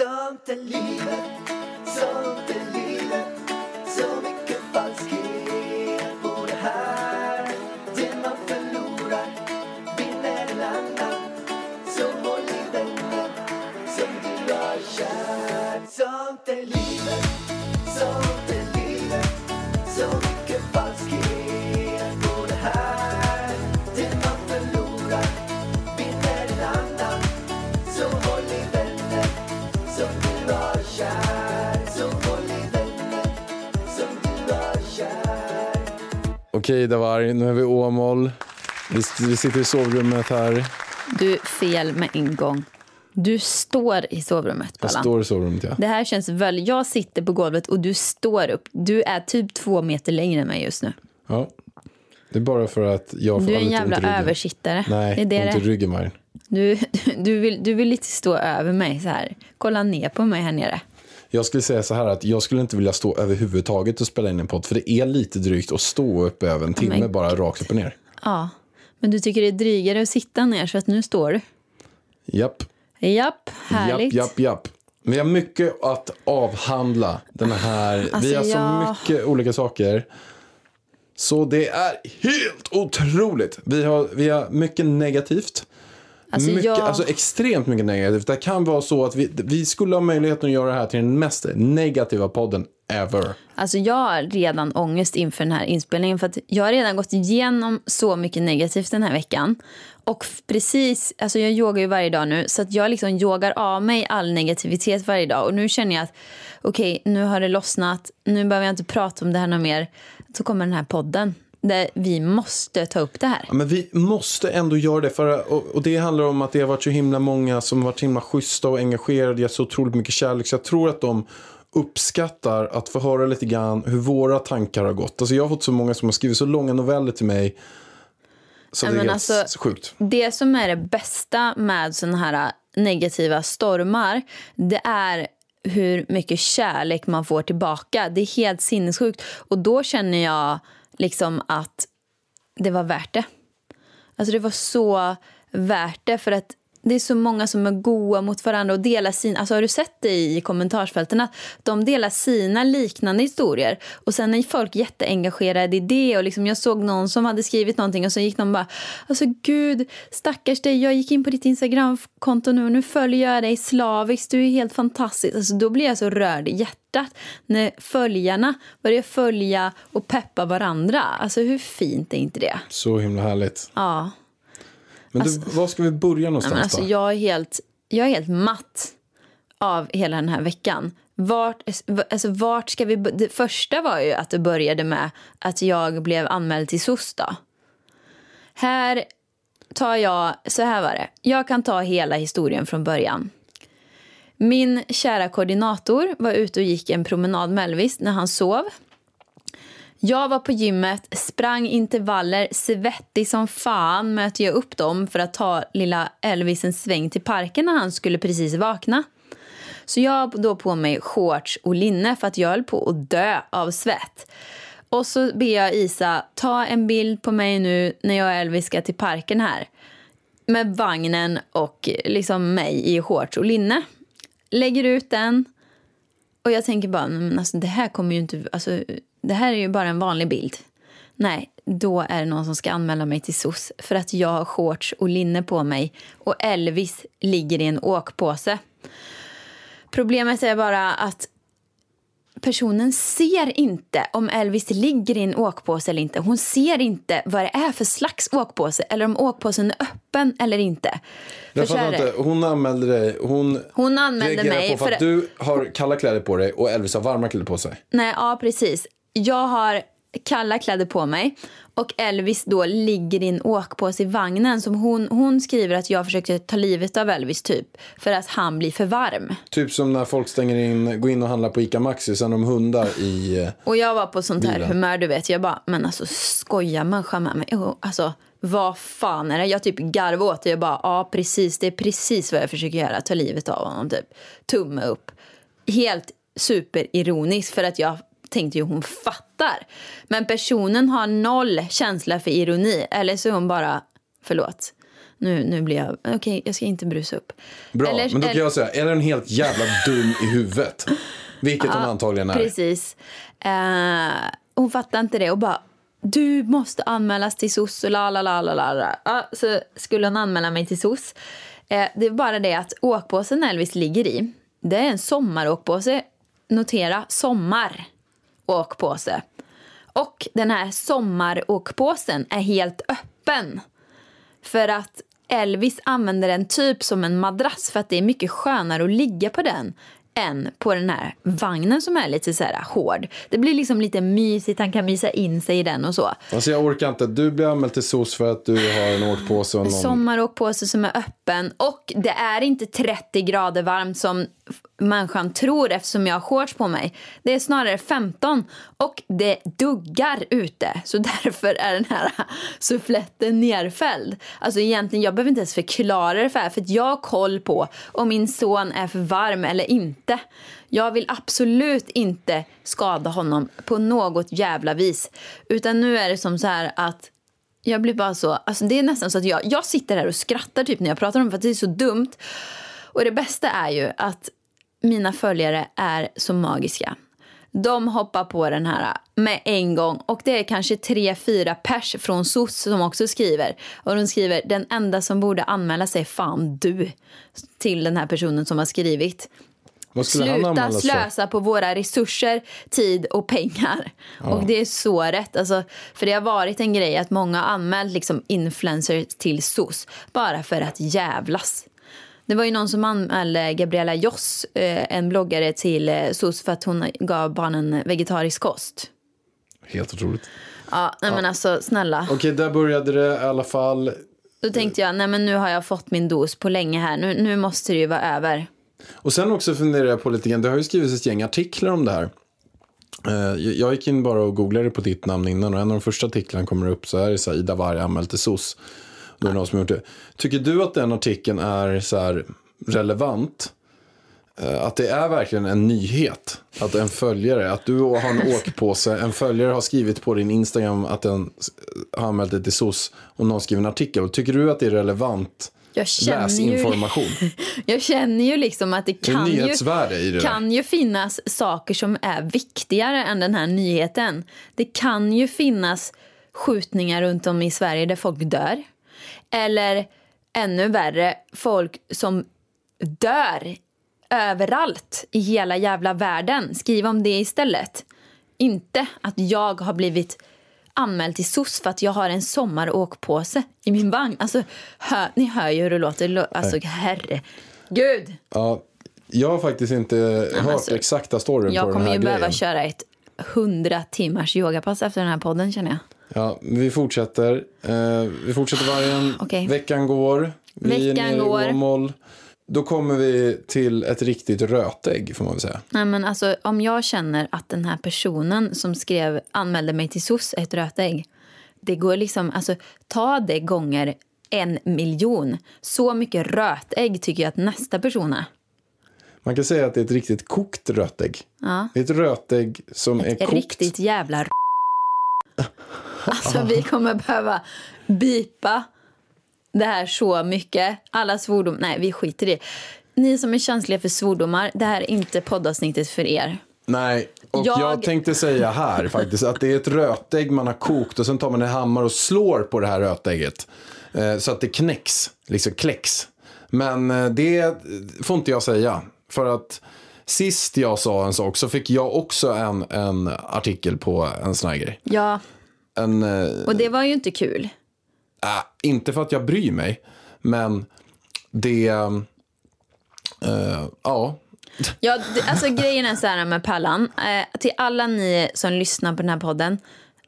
Är Okej Davar, nu är vi i Åmål. Vi, vi sitter i sovrummet här. Du, fel med en gång. Du står i sovrummet, Jag Pallan. står i sovrummet ja. Det här känns väl... Jag sitter på golvet och du står upp. Du är typ två meter längre än mig just nu. ja. Det är bara för att jag får Du är en jävla översittare. Nej, det är det ont i ryggen Marin. du, du, vill, du vill lite stå över mig så här. Kolla ner på mig här nere. Jag skulle säga så här att jag skulle inte vilja stå överhuvudtaget och spela in en podd. För det är lite drygt att stå upp över en timme men- bara rakt upp och ner. Ja. Men du tycker det är drygare att sitta ner så att nu står du. Japp, Japp, härligt. japp, japp, japp. Vi har mycket att avhandla den här. Alltså, vi har så jag- mycket olika saker. Så det är helt otroligt. Vi har, vi har mycket negativt. Alltså, mycket, jag- alltså extremt mycket negativt. Det kan vara så att vi, vi skulle ha möjligheten att göra det här till den mest negativa podden ever. Alltså jag har redan ångest inför den här inspelningen för att jag har redan gått igenom så mycket negativt den här veckan. Och precis, alltså jag yogar ju varje dag nu så att jag liksom yogar av mig all negativitet varje dag. Och nu känner jag att okej, nu har det lossnat, nu behöver jag inte prata om det här något mer. Så kommer den här podden där vi måste ta upp det här. Ja, men vi måste ändå göra det. För, och, och det handlar om att det har varit så himla många som har varit så himla schyssta och engagerade. Jag har så otroligt mycket kärlek. Så jag tror att de uppskattar att få höra lite grann hur våra tankar har gått. Alltså jag har fått så många som har skrivit så långa noveller till mig. Så det är alltså- sjukt. Det som är det bästa med såna här negativa stormar det är hur mycket kärlek man får tillbaka. Det är helt sinnessjukt. Och då känner jag liksom att det var värt det. Alltså det var så värt det för att det är så många som är goa mot varandra och delar sin, alltså har du sett det i kommentarsfälten att de delar sina liknande historier och sen är folk jätteengagerade i det och liksom jag såg någon som hade skrivit någonting och så gick någon bara alltså gud stackars dig jag gick in på ditt instagramkonto nu och nu följer jag dig slaviskt du är helt fantastisk. Alltså då blir jag så rörd i hjärtat när följarna börjar följa och peppa varandra. Alltså hur fint är inte det? Så himla härligt. ja Men du, var ska vi börja någonstans men alltså, då? jag, är helt, jag är helt matt av hela den här veckan. Vart, alltså, vart ska vi... Det första var ju att det började med att jag blev anmäld till SOS. Då. Här tar jag... Så här var det. Jag kan ta hela historien från början. Min kära koordinator var ute och gick en promenad med Elvis när han sov. Jag var på gymmet, sprang intervaller, svettig som fan möter jag upp dem för att ta lilla Elvis en sväng till parken när han skulle precis vakna. Så jag har då på mig shorts och linne för att jag höll på att dö av svett. Och så ber jag Isa ta en bild på mig nu när jag och Elvis ska till parken här. Med vagnen och liksom mig i shorts och linne. Lägger ut den. Och jag tänker bara, men alltså det här kommer ju inte, alltså det här är ju bara en vanlig bild. Nej, då är det någon som ska anmäla mig till SOS för att jag har shorts och linne på mig och Elvis ligger i en åkpåse. Problemet är bara att personen ser inte om Elvis ligger i en åkpåse eller inte. Hon ser inte vad det är för slags åkpåse eller om åkpåsen är öppen eller inte. Jag fattar inte. Hon anmälde dig. Hon, Hon anmälde mig på för för att du har kalla kläder på dig och Elvis har varma kläder på sig. Nej, ja precis. Jag har kalla kläder på mig och Elvis då ligger i en åkpåse i vagnen som hon, hon skriver att jag försökte ta livet av Elvis typ för att han blir för varm. Typ som när folk stänger in, går in och handlar på ICA Maxi, sen de hundar i... eh, Och jag var på sånt här Bilen. humör du vet. Jag bara, men alltså skojar människa med mig? Alltså vad fan är det? Jag typ garvade åt det. Jag bara, ja precis, det är precis vad jag försöker göra. Ta livet av honom typ. Tumme upp. Helt superironiskt för att jag tänkte ju hon fattar. Men personen har noll känsla för ironi. Eller så är hon bara, förlåt. nu, nu blir jag, okej jag ska inte brusa upp. Bra, Eller- men då kan eller- jag säga, är den helt jävla dum i huvudet? Vilket hon antagligen är. Precis. Eh, hon fattar inte det och bara du måste anmälas till SOS och la la la la la. Ja, så skulle hon anmäla mig till SOS. Eh, det är bara det att åkpåsen Elvis ligger i, det är en sommaråkpåse. Notera sommaråkpåse. Och den här sommaråkpåsen är helt öppen. För att Elvis använder den typ som en madrass för att det är mycket skönare att ligga på den än på den här vagnen som är lite så här hård. Det blir liksom lite mysigt, han kan mysa in sig i den och så. Alltså jag orkar inte. Du blir anmäld till SOS för att du har en åkpåse och någon... Sommaråkpåse som är öppen och det är inte 30 grader varmt som människan tror eftersom jag har shorts på mig. Det är snarare 15 och det duggar ute så därför är den här suffletten nerfälld. Alltså egentligen, jag behöver inte ens förklara det för er för att jag har koll på om min son är för varm eller inte. Jag vill absolut inte skada honom på något jävla vis. Utan nu är det som så här att jag blir bara så, alltså det är nästan så att jag, jag sitter här och skrattar typ när jag pratar om det för att det är så dumt. Och det bästa är ju att mina följare är så magiska. De hoppar på den här med en gång och det är kanske tre, fyra pers från SOS som också skriver. Och de skriver den enda som borde anmäla sig fan du till den här personen som har skrivit. Sluta slösa på våra resurser, tid och pengar. Och det är så rätt. Alltså, för det har varit en grej att många har anmält liksom influencers till SOS bara för att jävlas. Det var ju någon som anmälde Gabriella Joss, eh, en bloggare, till eh, SOS för att hon gav barnen vegetarisk kost. Helt otroligt. Ja, nej men alltså snälla. Okej, där började det i alla fall. Då tänkte jag, nej men nu har jag fått min dos på länge här. Nu, nu måste det ju vara över. Och sen också funderar jag på lite grann, det har ju skrivits ett gäng artiklar om det här. Eh, Jag gick in bara och googlade på ditt namn innan och en av de första artiklarna kommer upp så är det så här, Ida Warg anmäld till SOS. Då är det någon som gjort det. Tycker du att den artikeln är så relevant? Eh, Att det är verkligen en nyhet att en följare, att du har en åkpåse, en följare har skrivit på din Instagram att den har anmält dig till SOS och någon skriver en artikel. Tycker du att det är relevant Jag känner ju, jag känner ju liksom att det Det kan ju... nyhetsvärde i det kan ju finnas saker som är viktigare än den här nyheten. Det kan ju finnas skjutningar runt om i Sverige där folk dör. Eller ännu värre, folk som dör överallt i hela jävla världen. Skriv om det istället. Inte att jag har blivit anmäld till SOS för att jag har en sommaråkpåse i min vagn. Alltså, hör, ni hör ju hur det låter. Alltså, herregud. Ja, jag har faktiskt inte hört alltså, exakta storyn på Jag den kommer här ju behöva grejen. köra ett 100 timmars yogapass efter den här podden känner jag. Ja, vi fortsätter. Eh, vi fortsätter vargen. Okej. Veckan går. Vi Veckan är nere går. i Åmål. Då kommer vi till ett riktigt rötägg får man väl säga. Nej, men alltså, om jag känner att den här personen som skrev anmälde mig till SOS är ett rötägg. Det går liksom, alltså ta det gånger en miljon. Så mycket rötägg tycker jag att nästa person är. Man kan säga att det är ett riktigt kokt rötägg. Ja. Det är ett rötägg som är kokt. Riktigt jävla r- Alltså vi kommer behöva bipa det här så mycket. Alla svordom... Nej, vi skiter i det. Ni som är känsliga för svordomar, det här är inte poddavsnittet för er. Nej, och jag... Jag- tänkte säga här faktiskt att det är ett rötägg man har kokt och sen tar man en hammare och slår på det här rötägget. Eh, så att det knäcks, liksom kläcks. Men eh, det får inte jag säga. För att sist jag sa en sak så fick jag också en, en artikel på en sån här grej. Ja, En, eh, och det var ju inte kul. äh, inte för att jag bryr mig, men det... eh, ja, Ja, det, alltså grejen är så här med Pallan. Eh, till alla ni som lyssnar på den här podden.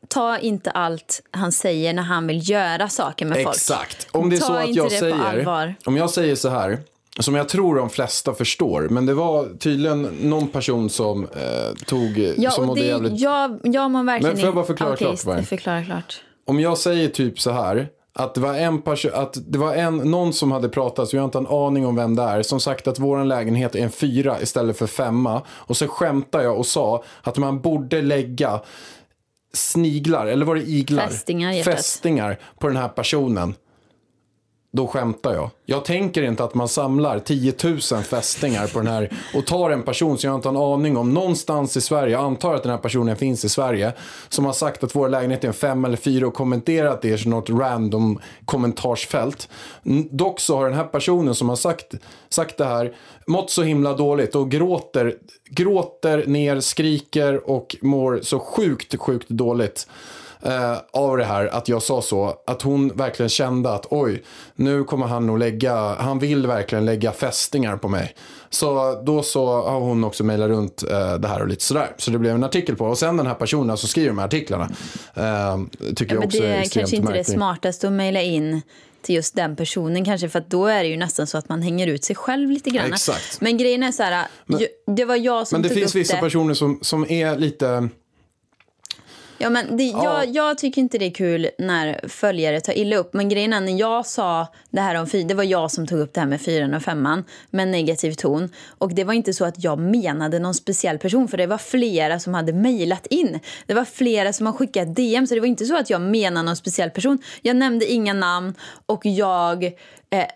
Ta inte allt han säger när han vill göra saker med folk. Exakt. Om det är Ta så att jag säger, om jag säger så här, som jag tror de flesta förstår, men det var tydligen någon person som eh, tog, Ja, som och det, jävligt... jag, jag mår verkligen Men får jag bara förklara Okej, klart dig? förklara klart. Om jag säger typ så här, att det var en person, att det var en, någon som hade pratat, så jag har inte en aning om vem det är, som sagt att vår lägenhet är en fyra istället för femma. Och så skämtar jag och sa att man borde lägga sniglar, eller var det iglar? Fästingar. Fästingar på den här personen då skämtar jag. Jag tänker inte att man samlar 10 000 fästingar på den här och tar en person som jag inte har en aning om någonstans i Sverige. Jag antar att den här personen finns i Sverige. Som har sagt att vår lägenhet är en fem eller fyra och kommenterat det i något random kommentarsfält. Dock så har den här personen som har sagt, sagt det här mått så himla dåligt och gråter, gråter ner, skriker och mår så sjukt, sjukt dåligt eh, av det här att jag sa så. Att hon verkligen kände att oj, nu kommer han nog lägga, han vill verkligen lägga fästingar på mig. Så då så har hon också mejlat runt eh, det här och lite sådär. Så det blev en artikel på. Och sen den här personen som skriver de här artiklarna. Eh, tycker Ja, jag men också det är är kanske inte det märkligt. smartaste att mejla in till just den personen kanske för att då är det ju nästan så att man hänger ut sig själv lite grann. Exakt. Men grejen är så här, ju- det var jag som Men det tog finns upp vissa det. personer som, som är lite... Ja, men det, jag, jag tycker inte det är kul när följare tar illa upp. Men grejen är när jag sa det här om fyra, det var jag som tog upp det här med fyran och femman med negativ ton. Och det var inte så att jag menade någon speciell person för det var flera som hade mejlat in. Det var flera som har skickat DM så det var inte så att jag menade någon speciell person. Jag nämnde inga namn och jag eh,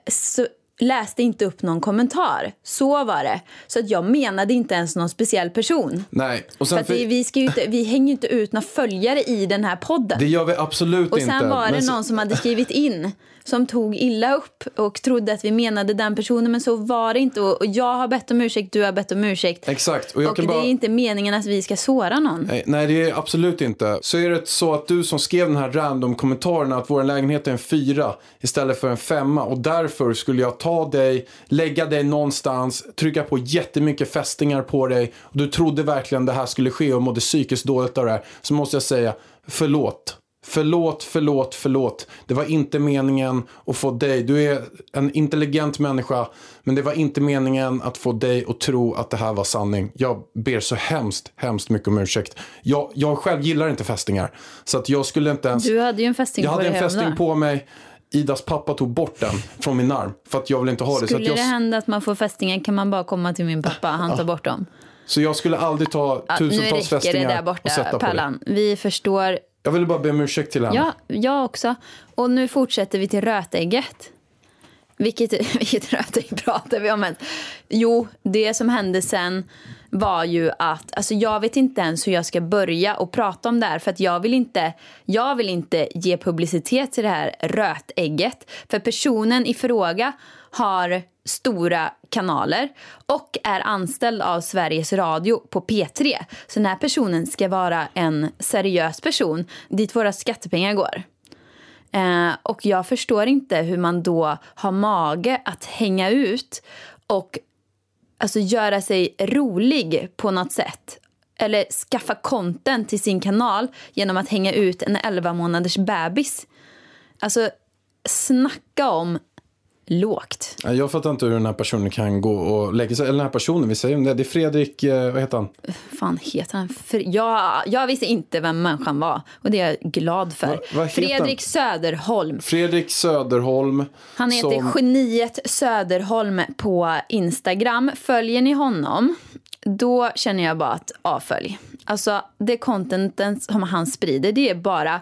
läste inte upp någon kommentar. Så var det. Så att jag menade inte ens någon speciell person. Nej. Och För sen, att det, vi, ska inte, vi hänger ju inte ut några följare i den här podden. det gör vi absolut och inte. sen var det någon som hade skrivit in som tog illa upp och trodde att vi menade den personen men så var det inte. Och och jag har bett om ursäkt, du har bett om ursäkt. Exakt. Och och det bara... är inte meningen att vi ska såra någon. Nej, nej, det är absolut inte. Så är det så att du som skrev den här random-kommentaren att vår lägenhet är en fyra istället för en femma och därför skulle jag ta dig, lägga dig någonstans, trycka på jättemycket fästingar på dig och du trodde verkligen det här skulle ske och mådde psykiskt dåligt av det här. Så måste jag säga, förlåt. Förlåt, förlåt, förlåt. Det var inte meningen att få dig. Du är en intelligent människa. Men det var inte meningen att få dig att tro att det här var sanning. Jag ber så hemskt, hemskt mycket om ursäkt. Jag, jag själv gillar inte fästingar. Så att jag skulle inte ens... Du hade ju en fästing jag på hade dig en fästing på mig. Idas pappa tog bort den från min arm. För att jag vill inte ha det. Så, Skulle att jag, det hända att man får fästingar kan man bara komma till min pappa. Han tar bort dem. så jag skulle aldrig ta Ja, tusentals det fästingar där och sätta borta, på. Pallan. Vi förstår. Jag ville bara be om ursäkt till henne. Ja, jag också. Och nu fortsätter vi till rötägget. Vilket, vilket rötägg pratar vi om ens? Jo, det som hände sen var ju att, alltså jag vet inte ens hur jag ska börja och prata om det här för att jag vill inte, jag vill inte ge publicitet till det här rötägget. För personen i fråga har stora kanaler och är anställd av Sveriges Radio på P3. Så den här personen ska vara en seriös person dit våra skattepengar går. Eh, och jag förstår inte hur man då har mage att hänga ut och alltså göra sig rolig på något sätt. Eller skaffa content till sin kanal genom att hänga ut en 11 månaders bebis. Alltså, snacka om lågt. Jag fattar inte hur den här personen kan gå och lägga sig. Eller den här personen, vi säger om det. Det är Fredrik, eh, vad heter han? fan heter han? Jag, jag visste inte vem människan var och det är jag glad för. Va- heter Fredrik Söderholm. Fredrik Söderholm. Han heter som, Geniet Söderholm på Instagram. Följer ni honom, då känner jag bara att avfölj. Alltså, det contenten som han sprider, det är bara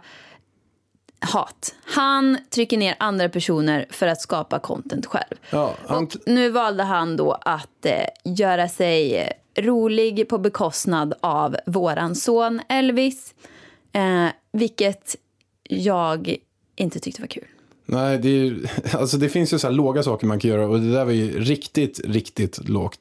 hat. Han trycker ner andra personer för att skapa content själv. Ja, han, Och nu valde han då att eh, göra sig eh, rolig på bekostnad av våran son Elvis. Eh, vilket jag inte tyckte var kul. nej, det, är, alltså det finns ju så här låga saker man kan göra och det där var ju riktigt, riktigt lågt.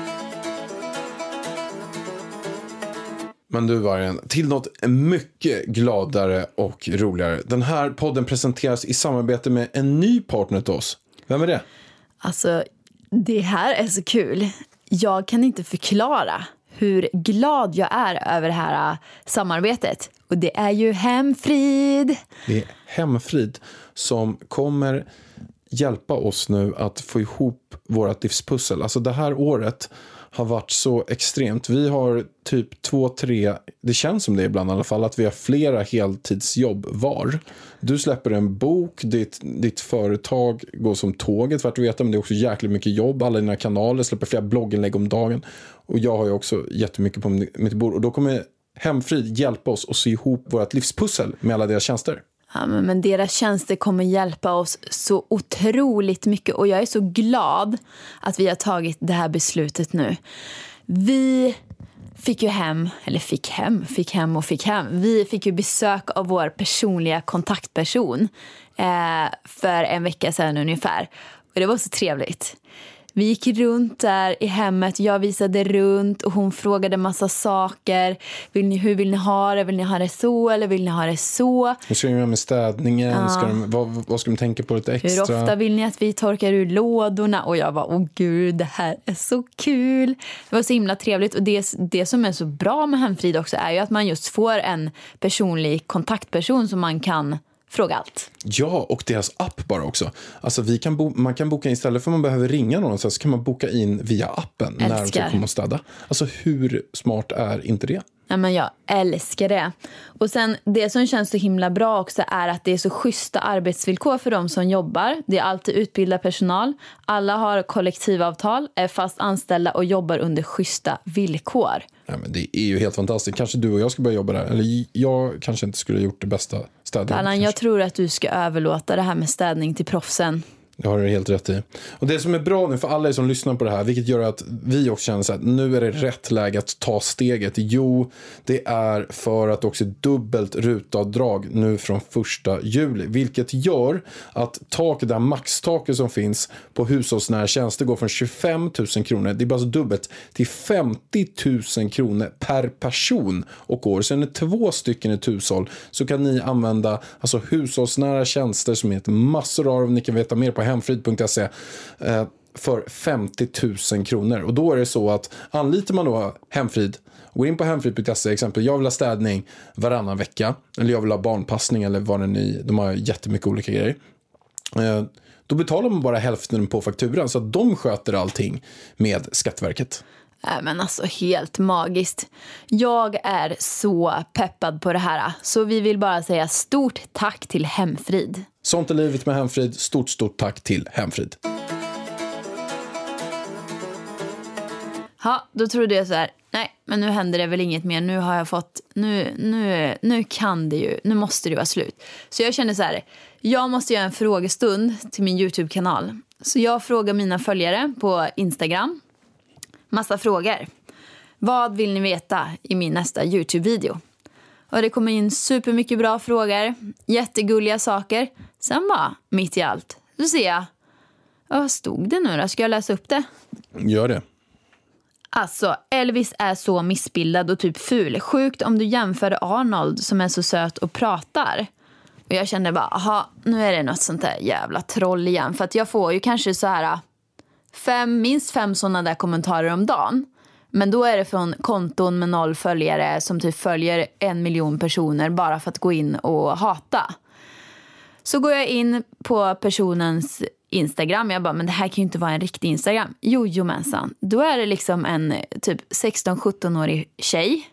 Men du Vargen, till något mycket gladare och roligare. Den här podden presenteras i samarbete med en ny partner till oss. Vem är det? Alltså, det här är så kul. Jag kan inte förklara hur glad jag är över det här äh, samarbetet. Och det är ju Hemfrid. Det är Hemfrid som kommer hjälpa oss nu att få ihop vårt livspussel. Alltså det här året har varit så extremt. Vi har typ två, tre, det känns som det ibland i alla fall, att vi har flera heltidsjobb var. Du släpper en bok, ditt, ditt företag går som tåget för att veta, men det är också jäkligt mycket jobb. Alla dina kanaler släpper flera blogginlägg om dagen. Och jag har ju också jättemycket på mitt bord. Och då kommer Hemfrid hjälpa oss att sy ihop vårt livspussel med alla deras tjänster. Men, men deras tjänster kommer hjälpa oss så otroligt mycket och jag är så glad att vi har tagit det här beslutet nu. Vi fick ju hem, eller fick hem, fick hem och fick hem. Vi fick ju besök av vår personliga kontaktperson eh, för en vecka sedan ungefär. Och det var så trevligt. Vi gick runt där i hemmet, jag visade runt och hon frågade massa saker. Vill ni, hur vill ni ha det? Vill ni ha det så eller vill ni ha det så? Hur ska de göra med städningen? Ja. Ska de, vad, vad ska de tänka på lite extra? Hur ofta vill ni att vi torkar ur lådorna? Och jag var åh gud, det här är så kul. Det var så himla trevligt. Och det, det som är så bra med Hemfrid också är ju att man just får en personlig kontaktperson som man kan Fråga allt. Ja, och deras app bara också. Alltså vi kan bo- man kan boka in, istället för att man behöver ringa någonstans så kan man boka in via appen Älskar. när de ska komma och städa. Alltså hur smart är inte det? Ja, men jag älskar det. Och sen Det som känns så himla bra också är att det är så schyssta arbetsvillkor för de som jobbar. Det är alltid utbildad personal. Alla har kollektivavtal, är fast anställda och jobbar under schyssta villkor. Ja, men det är ju helt fantastiskt. Kanske du och jag ska börja jobba där. Eller jag kanske inte skulle ha gjort det bästa städjobbet. Allan, jag tror att du ska överlåta det här med städning till proffsen. Det har du helt rätt i. Och det som är bra nu för alla er som lyssnar på det här, vilket gör att vi också känner så att nu är det rätt läge att ta steget. Jo, det är för att också dubbelt rutavdrag nu från första juli, vilket gör att taket, det här maxtaket som finns på hushållsnära tjänster går från 25 000 kronor, det är bara så dubbelt, till 50 000 kronor per person och år. Så är ni två stycken i ett hushåll så kan ni använda alltså hushållsnära tjänster som heter massor av, ni kan veta mer på hemfrid.se eh, för 50 000 kronor. Och då är det så att anlitar man då Hemfrid Går in på hemfrid.se, exempel jag vill ha städning varannan vecka. Eller jag vill ha barnpassning eller vad det är, de har jättemycket olika grejer. Eh, då betalar man bara hälften på fakturan så att de sköter allting med Skatteverket. Äh, men alltså helt magiskt. Jag är så peppad på det här. Så vi vill bara säga stort tack till Hemfrid. Sånt är livet med Hemfrid. Stort, stort tack till Hemfrid. Ja, då trodde jag så här, nej, men nu händer det väl inget mer. Nu har jag fått, nu, nu, nu kan det ju, nu måste det vara slut. Så jag kände så här, jag måste göra en frågestund till min YouTube-kanal. Så jag frågar mina följare på Instagram, massa frågor. Vad vill ni veta i min nästa YouTube-video? Och det kommer in supermycket bra frågor, jättegulliga saker. Sen bara, mitt i allt, så ser jag, vad stod det nu då? Ska jag läsa upp det? Gör det. Alltså, Elvis är så missbildad och typ ful. Sjukt om du jämför Arnold som är så söt och pratar. Och jag kände bara, aha, nu är det något sånt där jävla troll igen. För att jag får ju kanske så här fem, minst fem sådana där kommentarer om dagen. Men då är det från konton med noll följare som typ följer en miljon personer bara för att gå in och hata. Så går jag in på personens Instagram. Jag bara, men det här kan ju inte vara en riktig Instagram. Jo, jomensan. Då är det liksom en typ 16-17-årig tjej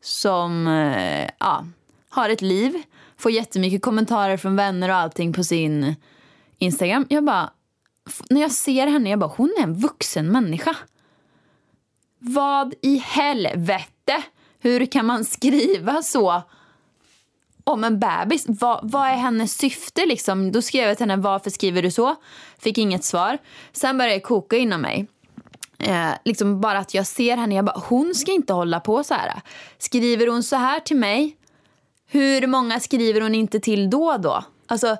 som eh, ja, har ett liv. Får jättemycket kommentarer från vänner och allting på sin Instagram. Jag bara, när jag ser henne, jag bara, hon är en vuxen människa. Vad i helvete? Hur kan man skriva så om en bebis? Vad, vad är hennes syfte? Liksom? Då skrev jag till henne varför skriver du så? Fick inget svar. Sen började det koka inom mig. Eh, liksom bara att jag ser henne, jag bara, hon ska inte hålla på så här. Skriver hon så här till mig, hur många skriver hon inte till då då? Alltså,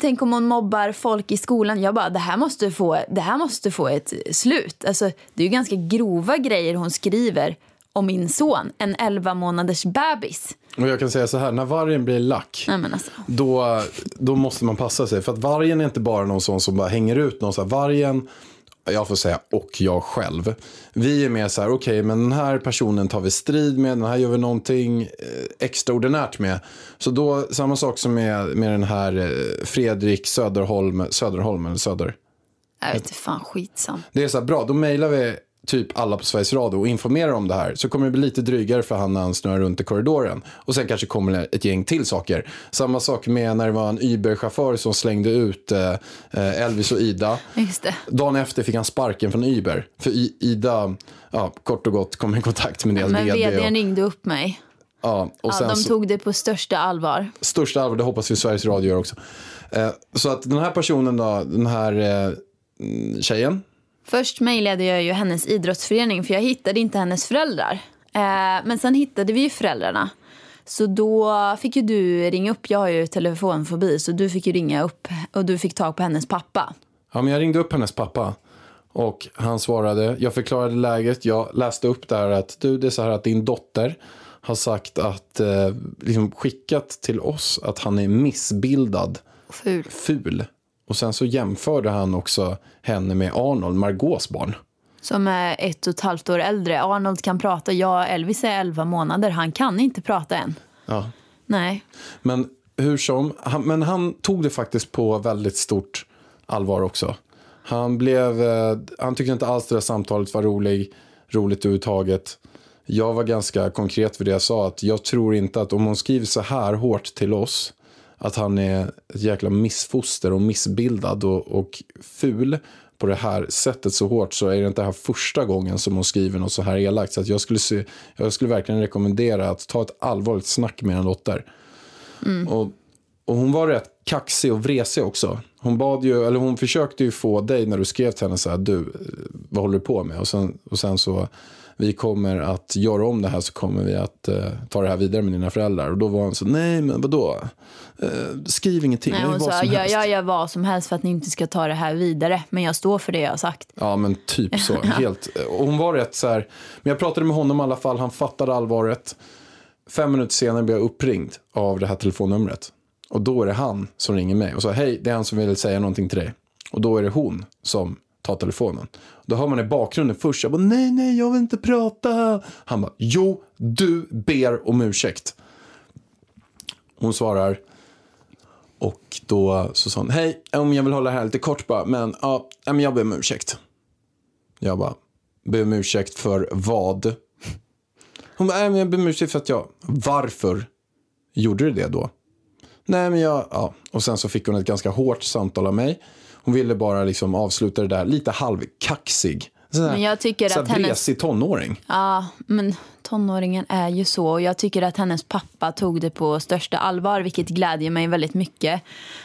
tänk om hon mobbar folk i skolan. Jag bara, det här måste få, det här måste få ett slut. Alltså, det är ju ganska grova grejer hon skriver om min son, en 11 månaders bebis. Och jag kan säga så här, när vargen blir lack, Nej, alltså. då, då måste man passa sig. För att vargen är inte bara någon sån som bara hänger ut någon. Så här, vargen jag får säga och jag själv. Vi är mer så här, okej, men den här personen tar vi strid med, den här gör vi någonting eh, extraordinärt med. Så då, samma sak som med, med den här eh, Fredrik Söderholm, Söderholm eller Söder. Jag vet inte, fan skitsam. Det är så här, bra, då mejlar vi typ alla på Sveriges Radio och informerar om det här. Så kommer det bli lite drygare för han när han snurrar runt i korridoren. Och sen kanske kommer det ett gäng till saker. Samma sak med när det var en Uber-chaufför som slängde ut eh, Elvis och Ida. Just det. Dagen efter fick han sparken från Uber. För I- Ida, ja, kort och gott, kom i kontakt med deras Men vd. vdn Och, ringde upp mig. ja, och Ja, de tog det på största allvar. största allvar, det hoppas vi Sveriges Radio gör också. Eh, så att den här personen då, den här eh, tjejen, Först mejlade jag ju hennes idrottsförening för jag hittade inte hennes föräldrar. Eh, men sen hittade vi ju föräldrarna. Så då fick ju du ringa upp. Jag har ju telefonfobi så du fick ju ringa upp och du fick tag på hennes pappa. Ja, men jag ringde upp hennes pappa och han svarade. Jag förklarade läget. Jag läste upp där att du, det är så här att din dotter har sagt att, eh, liksom skickat till oss att han är missbildad, Ful. ful. Och sen så jämförde han också henne med Arnold, Margaux barn. Som är ett och ett halvt år äldre. Arnold kan prata. Jag, Elvis är 11 månader. Han kan inte prata än. Ja. Nej. Men hur som, han, men han tog det faktiskt på väldigt stort allvar också. Han, blev, eh, han tyckte inte alls det där samtalet var rolig, roligt överhuvudtaget. Jag var ganska konkret för det jag sa. att Jag tror inte att om hon skriver så här hårt till oss att han är ett jäkla missfoster och missbildad och, och ful på det här sättet så hårt så är det inte här första gången som hon skriver något så här elakt. Så att jag, skulle se, jag skulle verkligen rekommendera att ta ett allvarligt snack med en dotter. Och, och hon var rätt kaxig och vresig också. Hon, bad ju, eller hon försökte ju få dig när du skrev till henne så här, du, vad håller du på med? Och sen, och sen så, vi kommer att göra om det här så kommer vi att eh, ta det här vidare med dina föräldrar. Och då var hon så, nej men vadå? Eh, skriv ingenting, Nej, hon sa jag, jag gör vad som helst för att ni inte ska ta det här vidare. Men jag står för det jag har sagt. Ja, men typ så. Helt. Och hon var rätt så här. Men jag pratade med honom i alla fall. Han fattade allvaret. Fem minuter senare blev jag uppringd av det här telefonnumret. Och då är det han som ringer mig och sa hej, det är han som vill säga någonting till dig. Och då är det hon som ta telefonen. Då hör man i bakgrunden först, jag bara nej, nej, jag vill inte prata. Han bara, jo, du ber om ursäkt. Hon svarar, och då så sa hon, hej, om jag vill hålla det här lite kort bara, men ja, ja, men jag ber om ursäkt. Jag bara, ber om ursäkt för vad? Hon bara, nej, men jag ber om ursäkt för att jag, varför gjorde du det då? Nej, men jag, ja. Och sen så fick hon ett ganska hårt samtal av mig. Hon ville bara liksom avsluta det där, lite halvkaxig. Sån här- Men jag tycker att hennes- vresig tonåring. Ja, men tonåringen är ju så. Och jag tycker att hennes pappa tog det på största allvar, vilket glädjer mig väldigt mycket.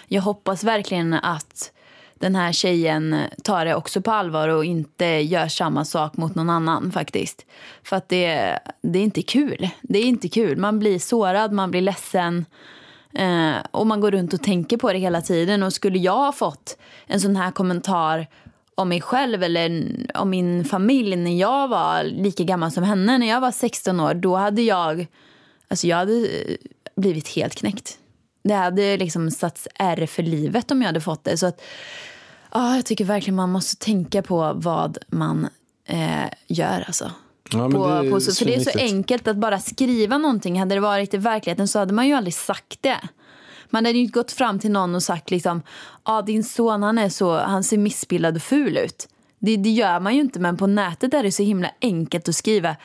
Jag hoppas verkligen att den här tjejen tar det också på allvar och inte gör samma sak mot någon annan faktiskt. För att det, det är inte kul. Det är inte kul. Man blir sårad, man blir ledsen. Eh, och man går runt och tänker på det hela tiden. Och skulle jag ha fått en sån här kommentar om mig själv eller om min familj när jag var lika gammal som henne, när jag var 16 år, då hade jag, alltså jag hade eh, blivit helt knäckt. Det hade liksom satts ärr för livet om jag hade fått det. Så att, ja, jag tycker verkligen man måste tänka på vad man eh, gör. Alltså Ja, på, på, så, för det är så enkelt att bara skriva någonting. Hade det varit i verkligheten så hade man ju aldrig sagt det. Man hade ju inte gått fram till någon och sagt liksom, ja din son han är så, han ser missbildad och ful ut. Det, det gör man ju inte men på nätet är det så himla enkelt att skriva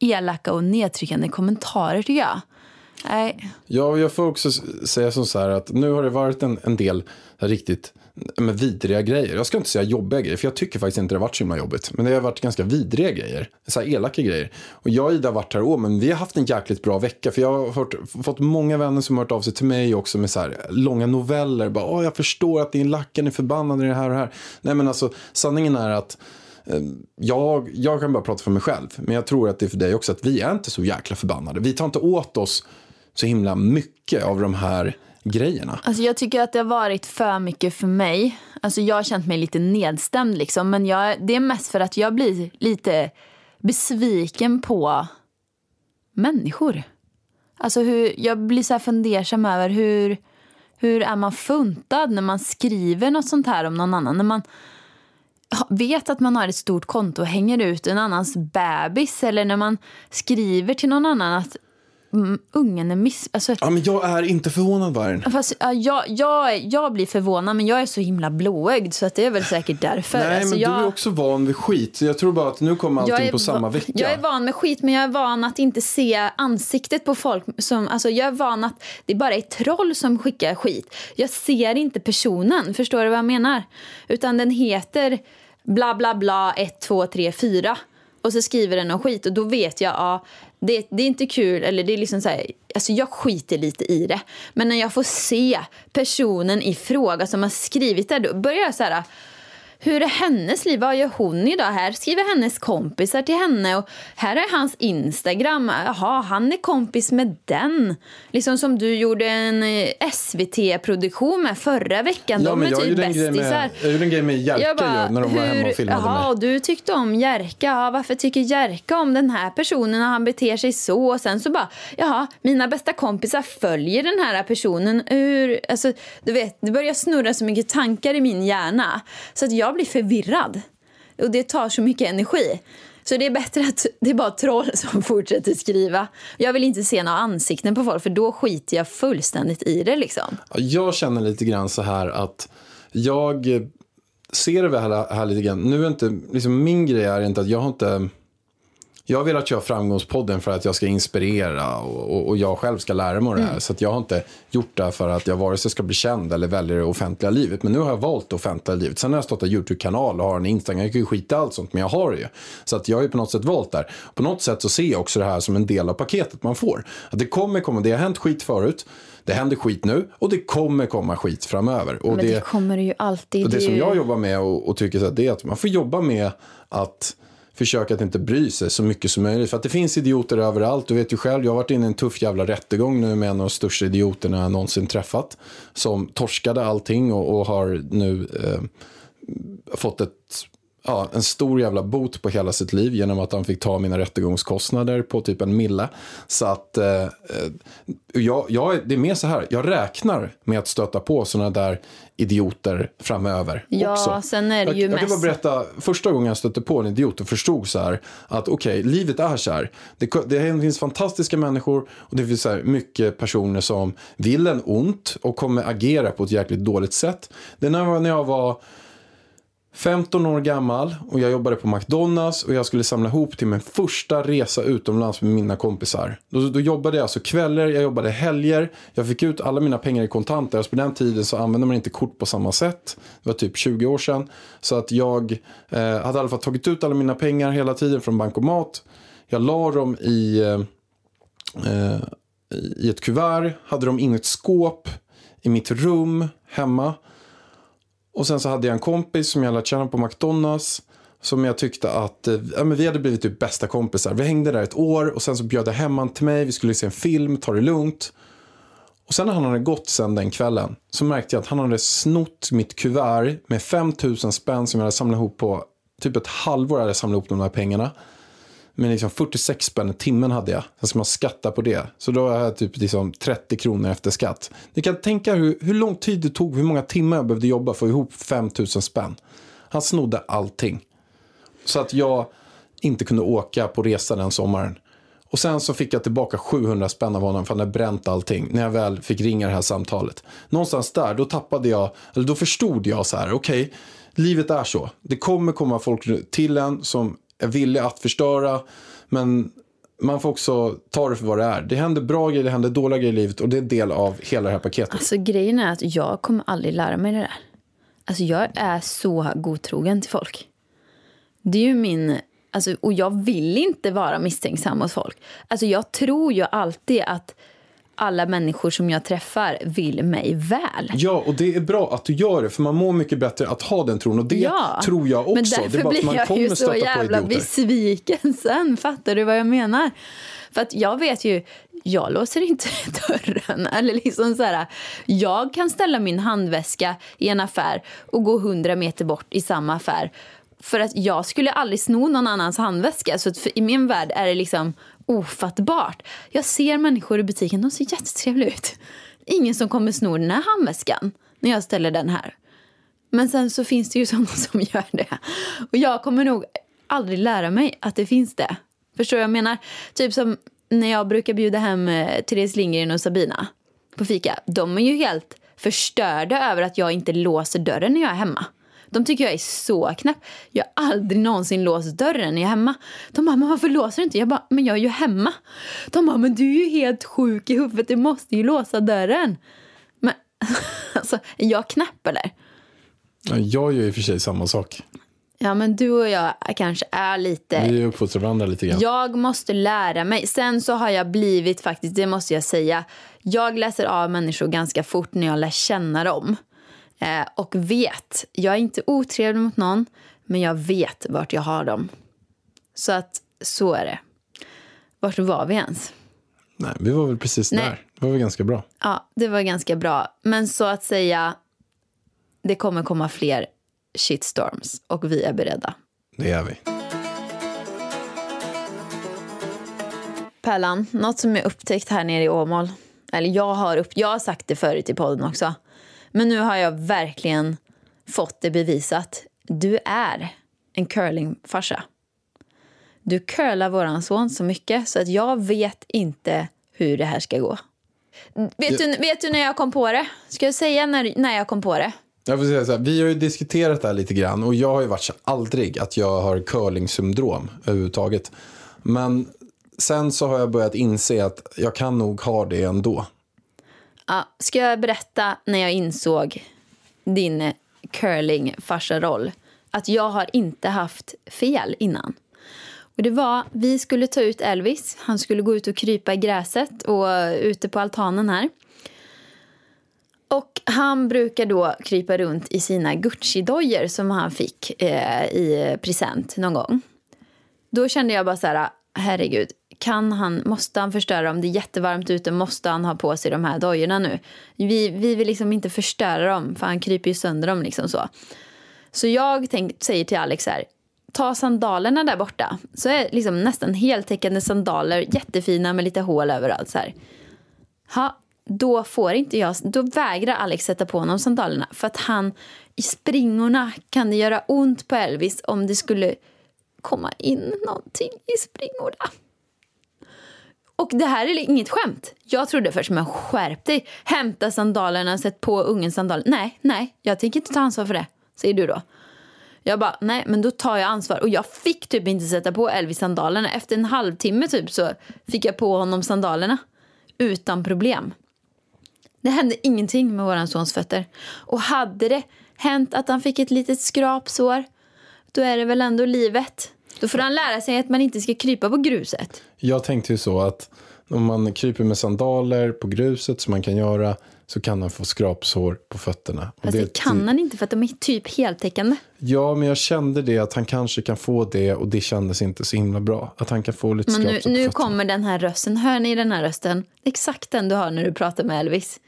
elaka och nedtryckande kommentarer tycker jag. Nej, Ja, jag får också säga som så här att nu har det varit en, en del riktigt men vidriga grejer. Jag ska inte säga jobbiga grejer, för jag tycker faktiskt inte det har varit så himla jobbigt. Men det har varit ganska vidriga grejer, så här elaka grejer. Och jag och Ida har varit här, åh, men vi har haft en jäkligt bra vecka. För jag har hört, fått många vänner som har hört av sig till mig också med så här långa noveller. Bara, åh, jag förstår att din lacken är förbannad i det här och det här. Nej, men alltså sanningen är att eh, jag, jag kan bara prata för mig själv, men jag tror att det är för dig också att vi är inte så jäkla förbannade. Vi tar inte åt oss så himla mycket av de här grejerna. Alltså jag tycker att det har varit för mycket för mig. Alltså jag har känt mig lite nedstämd liksom. Men jag, det är mest för att jag blir lite besviken på människor. Alltså hur, jag blir så här fundersam över hur, hur är man funtad när man skriver något sånt här om någon annan. När man, vet att man har ett stort konto och hänger ut en annans bebis eller när man skriver till någon annan att ungen är miss... Alltså, Ja, men jag är inte förvånad Vargen. Fast, ja, jag, jag, jag blir förvånad, men jag är så himla blåögd så att det är väl säkert därför. Nej, alltså, men jag, du är också van vid skit. Jag tror bara att nu kommer allting på samma vecka. Jag är van med skit, men jag är van att inte se ansiktet på folk. Som, alltså, jag är van att det bara är troll som skickar skit. Jag ser inte personen, förstår du vad jag menar? Utan den heter bla bla bla 1, 2, 3, 4. Och så skriver den om skit och då vet jag, ja, det, det är inte kul. Eller det är liksom så här, alltså jag skiter lite i det. Men när jag får se personen i fråga som har skrivit det, då börjar jag så här, hur är hennes liv? Vad gör hon idag? Här skriver hennes kompisar till henne. Och här är hans Instagram. Jaha, han är kompis med den. Liksom som du gjorde en eh, SVT-produktion med förra veckan. Ja, De är typ bästisar. jag gjorde en grej med Jerka ju, när de var hemma och filmade jaha, och du tyckte om Jerka. Ja, varför tycker Jerka om den här personen och han beter sig så? Och sen så bara, jaha, mina bästa kompisar följer den här personen. Hur, alltså, du vet, det börjar snurra så mycket tankar i min hjärna. Så att jag jag blir förvirrad. Och det tar så mycket energi. Så det är bättre att det är bara troll som fortsätter skriva. Jag vill inte se några ansikten på folk för då skiter jag fullständigt i det liksom. Jag känner lite grann så här att jag ser det här, här lite grann. Nu är inte, liksom min grej är inte att jag har inte jag har velat köra Framgångspodden för att jag ska inspirera och, och, och jag själv ska lära mig det här. Så att jag har inte gjort det för att jag vare sig ska bli känd eller välja det offentliga livet. Men nu har jag valt det offentliga livet. Sen har jag startat YouTube-kanal och har en Instagram. Jag kan ju skita i allt sånt, men jag har det ju. Så att jag har ju på något sätt valt där. På något sätt så ser jag också det här som en del av paketet man får. Att det kommer komma, det har hänt skit förut. Det händer skit nu och det kommer komma skit framöver. Och Men det, kommer det ju alltid. och det är som jag jobbar med och, och tycker så att det är att man får jobba med att försöka att inte bry sig så mycket som möjligt. För att det finns idioter överallt. Du vet ju själv, jag har varit inne i en tuff jävla rättegång nu med en av de största idioterna jag någonsin träffat. Som torskade allting och, och har nu eh, fått ett, ja, en stor jävla bot på hela sitt liv genom att han fick ta mina rättegångskostnader på typ en mille. Så att eh, eh, jag, jag, är- det är mer så här, jag räknar med att stöta på sådana där idioter framöver Ja, också. sen är det jag, ju jag kan bara berätta, första gången jag stötte på en idiot och förstod så här att okej, livet är så här. Det, det finns fantastiska människor och det finns så här mycket personer som vill en ont och kommer agera på ett jäkligt dåligt sätt. Det när jag- när jag var 15 år gammal och jag jobbade på McDonalds och jag skulle samla ihop till min första resa utomlands med mina kompisar. Då, då jobbade jag alltså kvällar, jag jobbade helger, jag fick ut alla mina pengar i kontanter. Alltså på den tiden så använde man inte kort på samma sätt. Det var typ 20 år sedan. Så att jag eh, hade i alla fall tagit ut alla mina pengar hela tiden från bankomat. Jag la dem i, eh, eh i ett kuvert, hade dem in i ett skåp i mitt rum hemma. Och sen så hade jag en kompis som jag lärt känna på McDonalds. Som jag tyckte att, eh, ja, men vi hade blivit typ bästa kompisar. Vi hängde där ett år och sen så bjöd jag hem han till mig. Vi skulle se en film, ta det lugnt. Och sen när han hade gått sen den kvällen så märkte jag att han hade snott mitt kuvert med 5000 spänn som jag hade samlat ihop på typ ett halvår hade jag samlat ihop de här pengarna. Men liksom 46 spänn i timmen hade jag. Sen ska man skatta på det. Så då har jag typ liksom 30 kronor efter skatt. Ni kan tänka hur, hur lång tid det tog, hur många timmar jag behövde jobba för att få ihop 5000 spänn. Han snodde allting. Så att jag inte kunde åka på resa den sommaren. Och sen så fick jag tillbaka 700 spänn av honom för han hade bränt allting. När jag väl fick ringa det här samtalet. Någonstans där, då tappade jag, eller då förstod jag så här, okej, livet är så. Det kommer komma folk till en som är villig att förstöra. Men man får också ta det för vad det är. Det händer bra grejer, det händer dåliga grejer i livet och det är en del av hela det här paketet. Alltså grejen är att jag kommer aldrig lära mig det där. Alltså jag är så godtrogen till folk. Det är ju min... Alltså, och jag vill inte vara misstänksam mot folk. Alltså jag tror ju alltid att alla människor som jag träffar vill mig väl. Ja, och det är bra att du gör det, för man mår mycket bättre att ha den tron. Och det Ja, tror jag också. Men det därför är bara att blir man jag ju så jävla besviken sen. Fattar du vad jag menar? För att jag vet ju, jag låser inte dörren. Eller liksom så här, jag kan ställa min handväska i en affär och gå hundra meter bort i samma affär. För att jag skulle aldrig sno någon annans handväska. Så att i min värld är det liksom ofattbart. Jag ser människor i butiken, de ser jättetrevliga ut. Ingen som kommer sno den här handväskan när jag ställer den här. Men sen så finns det ju sådana som gör det. Och jag kommer nog aldrig lära mig att det finns det. Förstår du vad jag menar? Typ som när jag brukar bjuda hem eh, Therese Lindgren och Sabina på fika. De är ju helt förstörda över att jag inte låser dörren när jag är hemma. De tycker jag är så knäpp. Jag har aldrig någonsin låst dörren när jag är hemma. De bara, men varför låser du inte? Jag bara, men jag är ju hemma. De bara, men du är ju helt sjuk i huvudet. Du måste ju låsa dörren. Men alltså, är jag knäpp eller? Ja, Jag gör ju i och för sig samma sak. Ja, men du och jag kanske är lite... Vi uppfostrar varandra lite grann. Jag måste lära mig. Sen så har jag blivit faktiskt, det måste jag säga. Jag läser av människor ganska fort när jag lär känna dem. Eh, och vet. Jag är inte otrevlig mot någon, men jag vet vart jag har dem. Så att så är det. Vart var vi ens? Nej, vi var väl precis Nej. där. Det var väl ganska bra. Ja, det var ganska bra. Men så att säga, det kommer komma fler shitstorms och vi är beredda. Det är vi. Pärlan, något som jag upptäckt här nere i Åmål. Eller jag har, upp, jag har sagt det förut i podden också. Men nu har jag verkligen fått det bevisat. Du är en curlingfarsa. Du curlar våran son så mycket så att jag vet inte hur det här ska gå. Vet, du, vet du när jag kom på det? Ska jag säga när, när jag kom på det? Jag får säga så här, vi har ju diskuterat det här lite grann och jag har ju varit så aldrig att jag har curling-syndrom överhuvudtaget. Men sen så har jag börjat inse att jag kan nog ha det ändå. Ja, ska jag berätta när jag insåg din curlingfarsaroll Att jag har inte haft fel innan. Och det var, vi skulle ta ut Elvis. Han skulle gå ut och krypa i gräset och ute på altanen här. Och han brukar då krypa runt i sina Gucci-dojor som han fick eh, i present någon gång. Då kände jag bara så här, ah, herregud, kan han, måste han förstöra om det är jättevarmt ute, måste han ha på sig de här dojorna nu? Vi, vi vill liksom inte förstöra dem, för han kryper ju sönder dem liksom så. Så jag tänk, säger till Alex här, ta sandalerna där borta. Så är liksom nästan heltäckande sandaler, jättefina med lite hål överallt så här. Ha, då får inte jag, då vägrar Alex sätta på honom sandalerna för att han i springorna kan det göra ont på Elvis om det skulle komma in någonting i springorna. Och det här är inget skämt. Jag trodde först, men skärp dig. Hämta sandalerna, sätt på ungen sandaler. Nej, nej, jag tänker inte ta ansvar för det, säger du då. Jag bara, nej men då tar jag ansvar. Och jag fick typ inte sätta på Elvis sandalerna. Efter en halvtimme typ så fick jag på honom sandalerna. Utan problem. Det hände ingenting med våran sons fötter. Och hade det hänt att han fick ett litet skrapsår, då är det väl ändå livet. Då får han lära sig att man inte ska krypa på gruset. Jag tänkte ju så att om man kryper med sandaler på gruset som man kan göra så kan han få skrapsår på fötterna. Fast det, kan han inte för att de är typ heltäckande. Ja, men jag kände det att han kanske kan få det och det kändes inte så himla bra. Att han kan få lite Men nu, skrapsår på nu fötterna. kommer den här rösten. Hör ni den här rösten? Exakt den du har när du pratar med Elvis.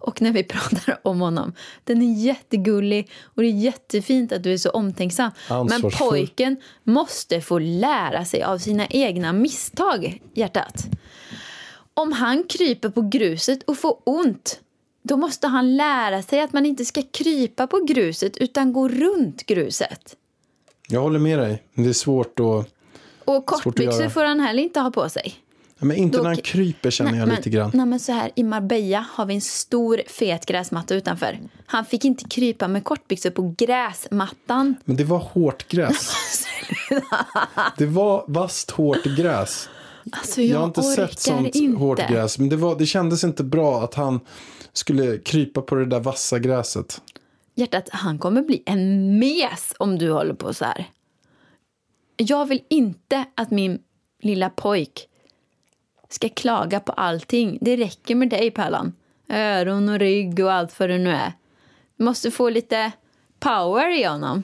Och när vi pratar om honom. Den är jättegullig och det är jättefint att du är så omtänksam. Men pojken måste få lära sig av sina egna misstag, hjärtat. Om han kryper på gruset och får ont, då måste han lära sig att man inte ska krypa på gruset utan gå runt gruset. Jag håller med dig. Det är svårt att... Och kortbyxor får han heller inte ha på sig. Men inte Då- när han kryper känner jag men, lite grann. Nej, men så här, I Marbella har vi en stor fet gräsmatta utanför. Han fick inte krypa med kortbyxor på gräsmattan. Men det var hårt gräs. det var vasst hårt gräs. Alltså, jag, Jag har inte sett sånt inte. hårt gräs. Men det, var, det kändes inte bra att han skulle krypa på det där vassa gräset. Hjärtat, han kommer bli en mes om du håller på så här. Jag vill inte att min lilla pojk ska klaga på allting. Det räcker med dig, Pärlan. Öron och rygg och allt vad det nu är. Du måste få lite power i honom.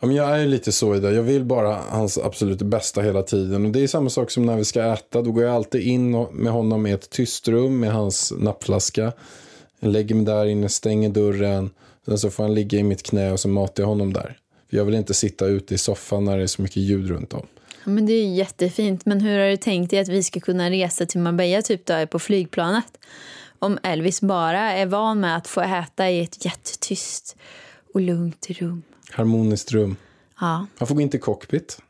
Ja, men jag är lite så idag. Jag vill bara hans absolut bästa hela tiden. Och det är samma sak som när vi ska äta. Då går jag alltid in med honom i ett tyst rum med hans nappflaska. Jag lägger mig där inne, stänger dörren. Sen så får han ligga i mitt knä och så matar jag honom där. För jag vill inte sitta ute i soffan när det är så mycket ljud runt om. Men det är jättefint. Men hur har du tänkt dig att vi ska kunna resa till Marbella typ då, på flygplanet? Om Elvis bara är van med att få äta i ett jättetyst och lugnt rum. Harmoniskt rum. Ja, Han får gå in till cockpit.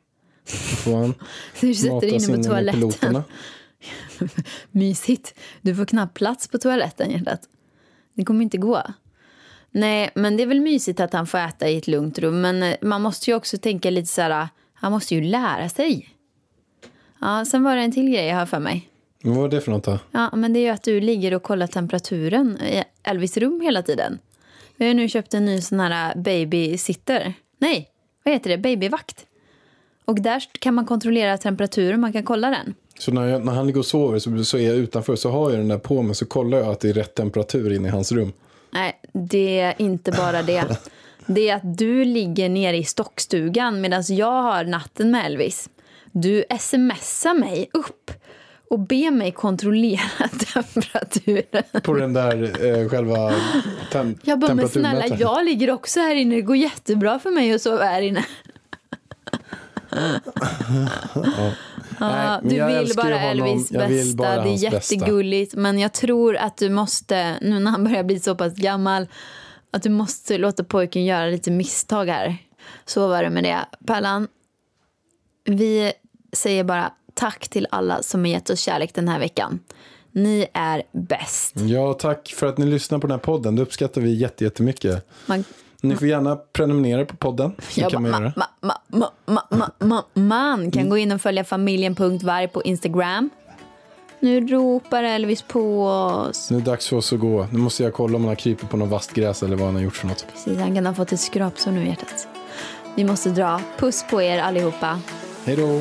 Då får han du sätter dig inne på toaletten. Mysigt. Du får knappt plats på toaletten, hjärtat. Det kommer inte gå. Nej, men det är väl mysigt att han får äta i ett lugnt rum. Men eh, man måste ju också tänka lite så här, han måste ju lära sig. Ja, sen var det en till grej jag har för mig. Vad var det för något då? Ja, men det är ju att du ligger och kollar temperaturen i Elvis rum hela tiden. Vi har ju nu köpt en ny sån här babysitter. Nej, vad heter det? Babyvakt. Och där kan man kontrollera temperaturen, man kan kolla den. Så när, jag, när han ligger och sover så, så är jag utanför så har jag den där på mig så kollar jag att det är rätt temperatur inne i hans rum. Nej, det är inte bara det. Det är att du ligger nere i stockstugan medan jag har natten med Elvis. Du smsar mig upp och ber mig kontrollera temperaturen. På den där eh, själva tem- Jag bara, men snälla, jag ligger också här inne. Det går jättebra för mig att sova här inne. Ja, Nej, du vill bara honom. Elvis vill bästa. Det är hans bästa. jättegulligt. Men jag tror att du måste, nu när han börjar bli så pass gammal, att du måste låta pojken göra lite misstag här. Så var det med det. Pärlan, vi säger bara tack till alla som har gett oss kärlek den här veckan. Ni är bäst. Ja, tack för att ni lyssnar på den här podden. Det uppskattar vi jätte- jättemycket. Man, Ni får gärna prenumerera på podden. Det jag kan man göra. kan gå in och följa familjen.varg på Instagram. Nu ropar Elvis på oss. Nu är det dags för oss att gå. Nu måste jag kolla om han har krypit på något vasst gräs eller vad han har gjort för något. Precis, han kan ha fått ett skrapsår nu i hjärtat. Vi måste dra. Puss på er allihopa. Hej då!